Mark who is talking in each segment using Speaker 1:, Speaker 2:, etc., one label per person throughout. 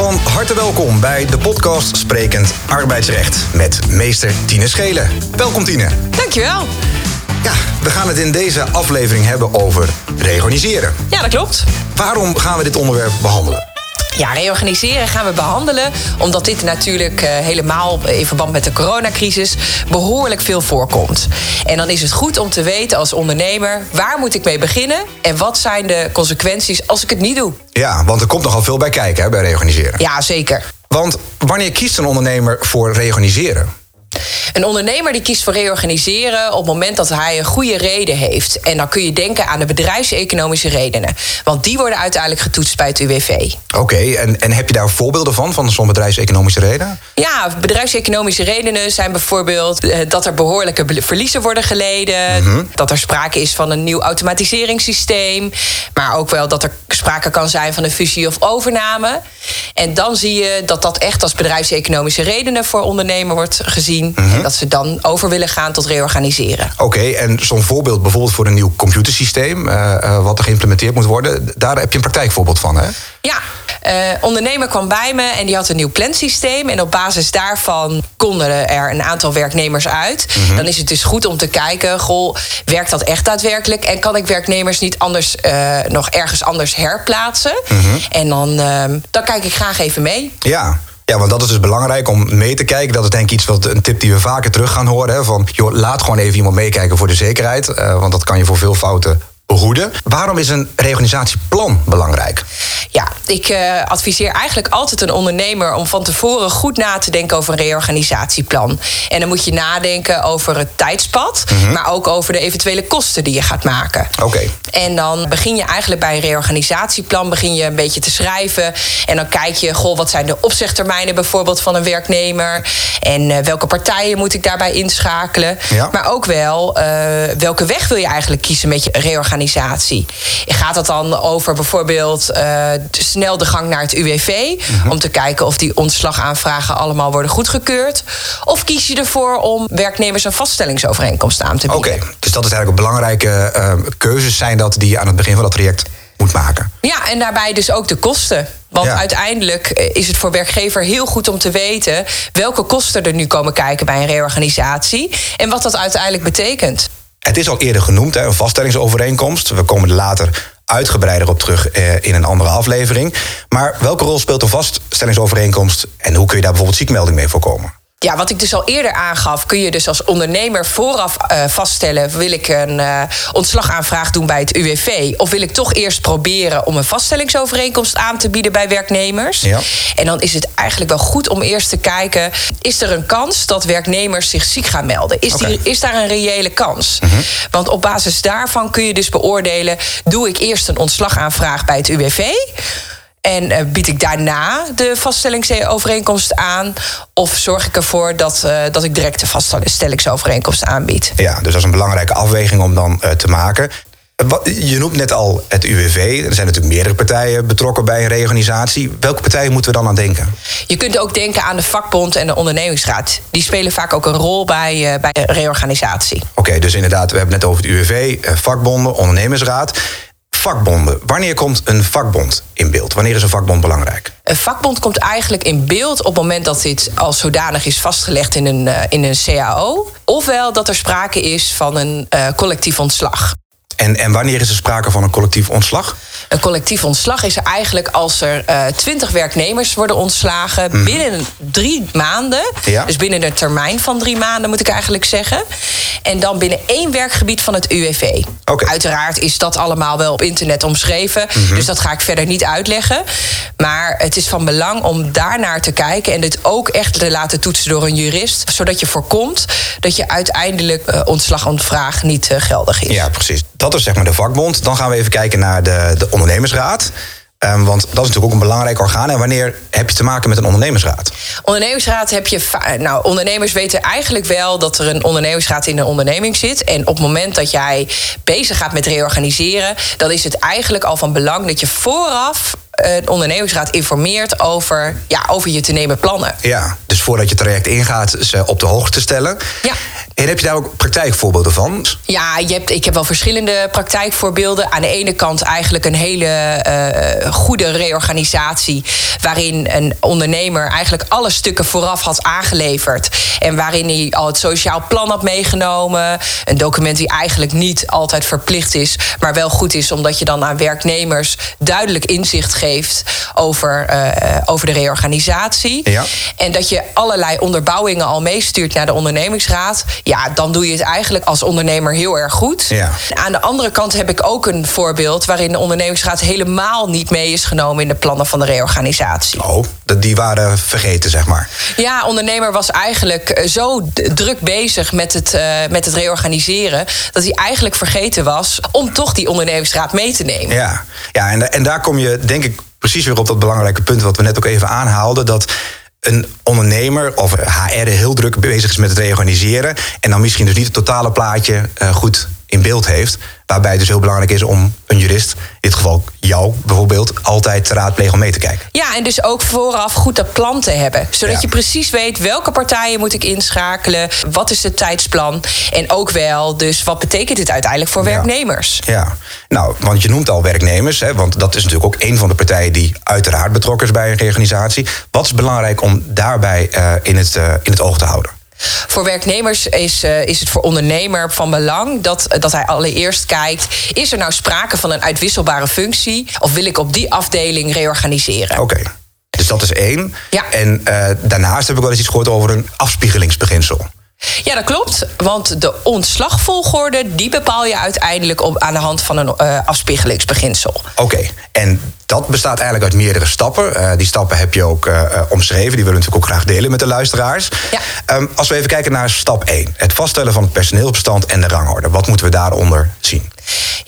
Speaker 1: Van harte welkom bij de podcast Sprekend Arbeidsrecht met meester Tine Schelen. Welkom Tine.
Speaker 2: Dankjewel.
Speaker 1: Ja, we gaan het in deze aflevering hebben over reorganiseren.
Speaker 2: Ja, dat klopt.
Speaker 1: Waarom gaan we dit onderwerp behandelen?
Speaker 2: Ja, reorganiseren gaan we behandelen omdat dit natuurlijk uh, helemaal in verband met de coronacrisis behoorlijk veel voorkomt. En dan is het goed om te weten als ondernemer waar moet ik mee beginnen en wat zijn de consequenties als ik het niet doe.
Speaker 1: Ja, want er komt nogal veel bij kijken hè, bij reorganiseren.
Speaker 2: Ja, zeker.
Speaker 1: Want wanneer kiest een ondernemer voor reorganiseren?
Speaker 2: Een ondernemer die kiest voor reorganiseren op het moment dat hij een goede reden heeft. En dan kun je denken aan de bedrijfseconomische redenen. Want die worden uiteindelijk getoetst bij het UWV.
Speaker 1: Oké, en, en heb je daar voorbeelden van, van zo'n bedrijfseconomische reden?
Speaker 2: Ja, bedrijfseconomische redenen zijn bijvoorbeeld eh, dat er behoorlijke verliezen worden geleden. Mhm. Dat er sprake is van een nieuw automatiseringssysteem. Maar ook wel dat er sprake kan zijn van een fusie of overname. En dan zie je dat dat echt als bedrijfseconomische redenen voor ondernemer wordt gezien. Mhm. En dat ze dan over willen gaan tot reorganiseren.
Speaker 1: Oké, en zo'n voorbeeld bijvoorbeeld voor een nieuw computersysteem, uh, wat er geïmplementeerd moet worden, daar heb je een praktijkvoorbeeld van, hè?
Speaker 2: Ja, uh, ondernemer kwam bij me en die had een nieuw plansysteem. En op basis daarvan konden er een aantal werknemers uit. Mhm. Dan is het dus goed om te kijken: goh, werkt dat echt daadwerkelijk? En kan ik werknemers niet anders uh, nog ergens anders herplaatsen? Mhm. En dan, uh, dan kijk ik graag even mee.
Speaker 1: Ja. Ja, want dat is dus belangrijk om mee te kijken. Dat is denk ik iets wat een tip die we vaker terug gaan horen. Hè, van joh, laat gewoon even iemand meekijken voor de zekerheid. Uh, want dat kan je voor veel fouten behoeden. Waarom is een reorganisatieplan belangrijk?
Speaker 2: Ja, ik uh, adviseer eigenlijk altijd een ondernemer om van tevoren goed na te denken over een reorganisatieplan. En dan moet je nadenken over het tijdspad, mhm. maar ook over de eventuele kosten die je gaat maken.
Speaker 1: Oké.
Speaker 2: En dan begin je eigenlijk bij een reorganisatieplan, begin je een beetje te schrijven. En dan kijk je, goh, wat zijn de opzegtermijnen bijvoorbeeld van een werknemer? En uh, welke partijen moet ik daarbij inschakelen? Ja. Maar ook wel, uh, welke weg wil je eigenlijk kiezen met je reorganisatie? Gaat dat dan over bijvoorbeeld snel de gang naar het UWV. Mhm. Om te kijken of die ontslagaanvragen allemaal worden goedgekeurd. Of kies je ervoor om werknemers een vaststellingsovereenkomst aan te bieden.
Speaker 1: Oké, dus dat is eigenlijk een belangrijke uh, keuzes zijn dat die je aan het begin van dat traject moet maken.
Speaker 2: Ja, en daarbij dus ook de kosten. Want uiteindelijk eh, is het voor werkgever heel goed om te weten welke kosten er nu komen kijken bij een reorganisatie en wat dat uiteindelijk betekent.
Speaker 1: Het is al eerder genoemd, een vaststellingsovereenkomst. We komen er later uitgebreider op terug eh, in een andere aflevering. Maar welke rol speelt de vaststellingsovereenkomst en hoe kun je daar bijvoorbeeld ziekmelding mee voorkomen?
Speaker 2: Ja, wat ik dus al eerder aangaf, kun je dus als ondernemer vooraf uh, vaststellen: wil ik een uh, ontslagaanvraag doen bij het UWV? Of wil ik toch eerst proberen om een vaststellingsovereenkomst aan te bieden bij werknemers? Ja. En dan is het eigenlijk wel goed om eerst te kijken: is er een kans dat werknemers zich ziek gaan melden? Is, die, is daar een reële kans? -hmm. Want op basis daarvan kun je dus beoordelen: doe ik eerst een ontslagaanvraag bij het UWV? En uh, bied ik daarna de vaststellingsovereenkomst aan? Of zorg ik ervoor dat, uh, dat ik direct de vaststellingsovereenkomst aanbied?
Speaker 1: Ja, dus dat is een belangrijke afweging om dan uh, te maken. Je noemt net al het UWV. Er zijn natuurlijk meerdere partijen betrokken bij een reorganisatie. Welke partijen moeten we dan aan denken?
Speaker 2: Je kunt ook denken aan de vakbond en de ondernemingsraad. Die spelen vaak ook een rol bij, bij reorganisatie.
Speaker 1: Oké, okay, dus inderdaad, we hebben het net over het UWV, vakbonden, ondernemingsraad vakbonden. Wanneer komt een vakbond in beeld? Wanneer is een vakbond belangrijk?
Speaker 2: Een vakbond komt eigenlijk in beeld op het moment dat dit als zodanig is vastgelegd in een, uh, in een CAO. Ofwel dat er sprake is van een uh, collectief ontslag.
Speaker 1: En, en wanneer is er sprake van een collectief ontslag?
Speaker 2: Een collectief ontslag is er eigenlijk als er eh, twintig uh, werknemers worden ontslagen mm. binnen drie maanden. Ja. Dus binnen een termijn van drie maanden moet ik eigenlijk zeggen. En dan binnen één werkgebied van het UWV. Okay. Uiteraard is dat allemaal wel op internet omschreven. Mm -hmm. Dus dat ga ik verder niet uitleggen. Maar het is van belang om daarnaar te kijken en dit ook echt te laten toetsen door een jurist. Zodat je voorkomt dat je uiteindelijk uh, ontslagontvraag niet uh, geldig is.
Speaker 1: Ja, precies. Dat is zeg maar de vakbond. Dan gaan we even kijken naar de, de ondernemersraad. Um, want dat is natuurlijk ook een belangrijk orgaan. En wanneer heb je te maken met een ondernemingsraad?
Speaker 2: Ondernemingsraad heb je. Nou, ondernemers weten eigenlijk wel dat er een ondernemingsraad in een onderneming zit. En op het moment dat jij bezig gaat met reorganiseren, dan is het eigenlijk al van belang dat je vooraf een ondernemingsraad informeert over, ja, over je te nemen plannen.
Speaker 1: Ja, dus voordat je traject ingaat, ze op de hoogte stellen.
Speaker 2: Ja.
Speaker 1: En heb je daar ook praktijkvoorbeelden van?
Speaker 2: Ja, je hebt, ik heb wel verschillende praktijkvoorbeelden. Aan de ene kant eigenlijk een hele uh, goede reorganisatie. Waarin een ondernemer eigenlijk alle stukken vooraf had aangeleverd. En waarin hij al het sociaal plan had meegenomen. Een document die eigenlijk niet altijd verplicht is, maar wel goed is, omdat je dan aan werknemers duidelijk inzicht geeft over, uh, over de reorganisatie.
Speaker 1: Ja.
Speaker 2: En dat je allerlei onderbouwingen al meestuurt naar de ondernemingsraad. Ja, dan doe je het eigenlijk als ondernemer heel erg goed.
Speaker 1: Ja.
Speaker 2: Aan de andere kant heb ik ook een voorbeeld waarin de ondernemingsraad helemaal niet mee is genomen in de plannen van de reorganisatie.
Speaker 1: Oh, die waren vergeten, zeg maar.
Speaker 2: Ja, ondernemer was eigenlijk eh, zo druk bezig met het, uh, met het reorganiseren dat hij eigenlijk vergeten was om toch die ondernemingsraad mee te nemen.
Speaker 1: Ja, ja en, en daar kom je denk ik precies weer op dat belangrijke punt wat we net ook even aanhaalden. Dat een ondernemer of HR heel druk bezig is met het reorganiseren. En dan misschien dus niet het totale plaatje uh, goed in beeld heeft. Waarbij het dus heel belangrijk is om een jurist, in dit geval jou bijvoorbeeld, altijd te raadplegen om mee te kijken.
Speaker 2: Ja, en dus ook vooraf goed dat plan te hebben. Zodat je precies weet welke partijen moet ik inschakelen, wat is het tijdsplan. En ook wel, dus wat betekent dit uiteindelijk voor werknemers?
Speaker 1: Ja, nou, want je noemt al werknemers, hè, want dat is natuurlijk ook een van de partijen die uiteraard betrokken is bij een reorganisatie. Wat is belangrijk om daarbij uh, in, het, uh, in het oog te houden?
Speaker 2: Voor werknemers is, uh, is het voor ondernemer van belang dat, dat hij allereerst kijkt: is er nou sprake van een uitwisselbare functie of wil ik op die afdeling reorganiseren?
Speaker 1: Oké. Okay. Dus dat is één.
Speaker 2: Ja.
Speaker 1: En uh, daarnaast heb ik wel eens iets gehoord over een afspiegelingsbeginsel.
Speaker 2: Ja, dat klopt. Want de ontslagvolgorde die bepaal je uiteindelijk op, aan de hand van een uh, afspiegelingsbeginsel.
Speaker 1: Oké, en dat bestaat eigenlijk uit meerdere stappen. Uh, die stappen heb je ook uh, omschreven. Die willen we natuurlijk ook graag delen met de luisteraars.
Speaker 2: Ja.
Speaker 1: Um, als we even kijken naar stap 1. Het vaststellen van het personeelsbestand en de rangorde. Wat moeten we daaronder zien?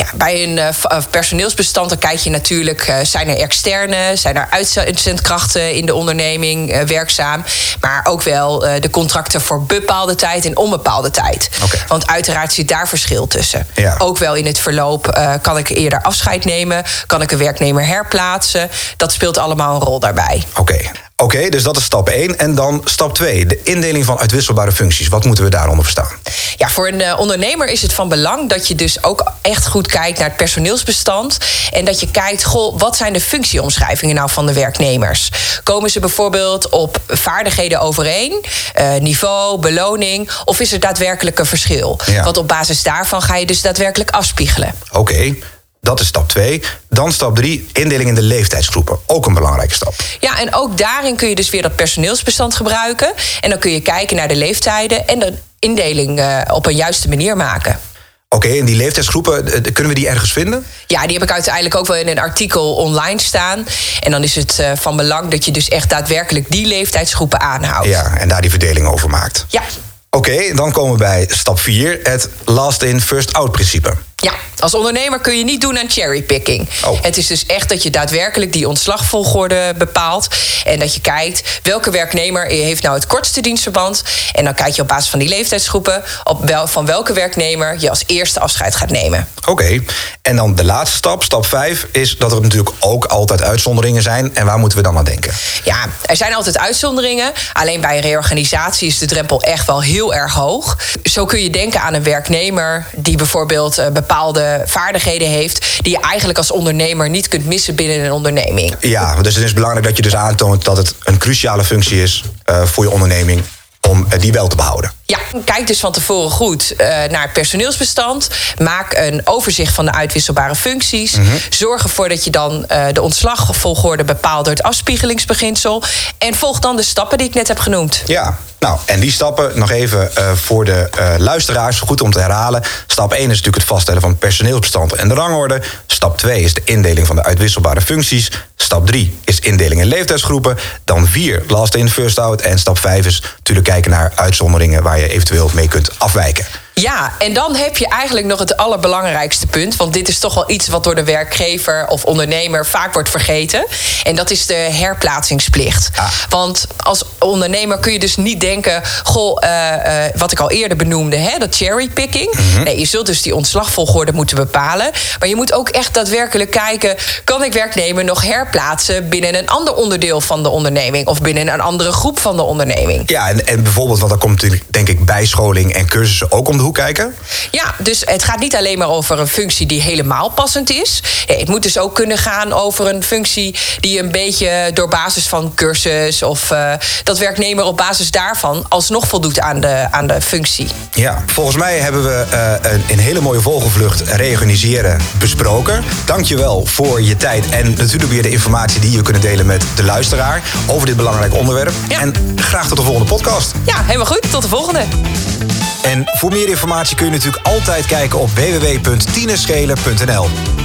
Speaker 2: Ja, bij een uh, personeelsbestand dan kijk je natuurlijk... Uh, zijn er externe, zijn er uitzendkrachten in de onderneming uh, werkzaam... maar ook wel de contracten voor bepaalde tijd en onbepaalde tijd.
Speaker 1: Okay.
Speaker 2: Want uiteraard zit daar verschil tussen.
Speaker 1: Ja.
Speaker 2: Ook wel in het verloop kan ik eerder afscheid nemen... kan ik een werknemer herplaatsen. Dat speelt allemaal een rol daarbij.
Speaker 1: Oké. Okay. Oké, okay, dus dat is stap 1. En dan stap 2, de indeling van uitwisselbare functies. Wat moeten we daaronder verstaan?
Speaker 2: Ja, voor een uh, ondernemer is het van belang dat je dus ook echt goed kijkt naar het personeelsbestand. En dat je kijkt, goh, wat zijn de functieomschrijvingen nou van de werknemers? Komen ze bijvoorbeeld op vaardigheden overeen, uh, niveau, beloning, of is er daadwerkelijk een verschil?
Speaker 1: Ja.
Speaker 2: Want op basis daarvan ga je dus daadwerkelijk afspiegelen.
Speaker 1: Oké. Okay. Dat is stap 2. Dan stap 3, indeling in de leeftijdsgroepen. Ook een belangrijke stap.
Speaker 2: Ja, en ook daarin kun je dus weer dat personeelsbestand gebruiken. En dan kun je kijken naar de leeftijden en de indeling uh, op een juiste manier maken.
Speaker 1: Oké, okay, en die leeftijdsgroepen, kunnen we die ergens vinden?
Speaker 2: Ja, die heb ik uiteindelijk ook wel in een artikel online staan. En dan is het van belang dat je dus echt daadwerkelijk die leeftijdsgroepen aanhoudt.
Speaker 1: Ja, en daar die verdeling over maakt.
Speaker 2: Ja.
Speaker 1: Oké, okay, dan komen we bij stap 4, het last in, first out principe.
Speaker 2: Ja, als ondernemer kun je niet doen aan cherrypicking.
Speaker 1: Oh.
Speaker 2: Het is dus echt dat je daadwerkelijk die ontslagvolgorde bepaalt. En dat je kijkt welke werknemer heeft nou het kortste dienstverband. En dan kijk je op basis van die leeftijdsgroepen op wel, van welke werknemer je als eerste afscheid gaat nemen.
Speaker 1: Oké, okay. en dan de laatste stap, stap 5, is dat er natuurlijk ook altijd uitzonderingen zijn. En waar moeten we dan aan denken?
Speaker 2: Ja, er zijn altijd uitzonderingen. Alleen bij reorganisatie is de drempel echt wel heel erg hoog. Zo kun je denken aan een werknemer die bijvoorbeeld uh, bepaalde vaardigheden heeft die je eigenlijk als ondernemer niet kunt missen binnen een onderneming.
Speaker 1: Ja, dus het is belangrijk dat je dus aantoont dat het een cruciale functie is uh, voor je onderneming om uh, die wel te behouden.
Speaker 2: Ja, kijk dus van tevoren goed uh, naar het personeelsbestand. Maak een overzicht van de uitwisselbare functies.
Speaker 1: Mhm.
Speaker 2: Mm -hmm. Zorg ervoor dat je dan uh, de ontslagvolgorde bepaalt door het afspiegelingsbeginsel. En volg dan de stappen die ik net heb genoemd.
Speaker 1: Ja, nou, en die stappen nog even uh, voor de uh, luisteraars, goed om te herhalen. Stap 1 is natuurlijk het vaststellen van het personeelsbestand en de rangorde. Stap 2 is de indeling van de uitwisselbare functies. Stap 3 is indeling in leeftijdsgroepen. Dan 4 last in, first out. En stap 5 is natuurlijk kijken naar uitzonderingen waar je eventueel mee kunt afwijken.
Speaker 2: Ja, en dan heb je eigenlijk nog het allerbelangrijkste punt. Want dit is toch wel iets wat door de werkgever of ondernemer vaak wordt vergeten. En dat is de herplaatsingsplicht.
Speaker 1: Ah.
Speaker 2: Want als ondernemer kun je dus niet denken: goh, eh, eh, wat ik al eerder benoemde, hè, dat cherrypicking. Nee, je zult dus die ontslagvolgorde moeten bepalen. Maar je moet ook echt daadwerkelijk kijken: kan ik werknemer nog herplaatsen binnen een ander onderdeel van de onderneming of binnen een andere groep van de onderneming?
Speaker 1: Ja, en, en bijvoorbeeld, want dan komt natuurlijk, denk ik, bijscholing en cursussen ook om de hoek kijken.
Speaker 2: Ja, dus het gaat niet alleen maar over een functie die helemaal passend is. Nee, het moet dus ook kunnen gaan over een functie die een beetje door basis van cursus of eh, dat werknemer op basis daarvan alsnog voldoet aan de, aan de functie.
Speaker 1: Ja, volgens mij hebben we eh, een, een hele mooie vogelvlucht reorganiseren besproken. Dankjewel voor je tijd en natuurlijk weer de informatie die je kunnen delen met de luisteraar over dit belangrijk onderwerp.
Speaker 2: Ja.
Speaker 1: En graag tot de volgende podcast.
Speaker 2: Ja, helemaal goed. Tot de volgende.
Speaker 1: En voor meer informatie kun je natuurlijk altijd kijken op www.tineschelen.nl.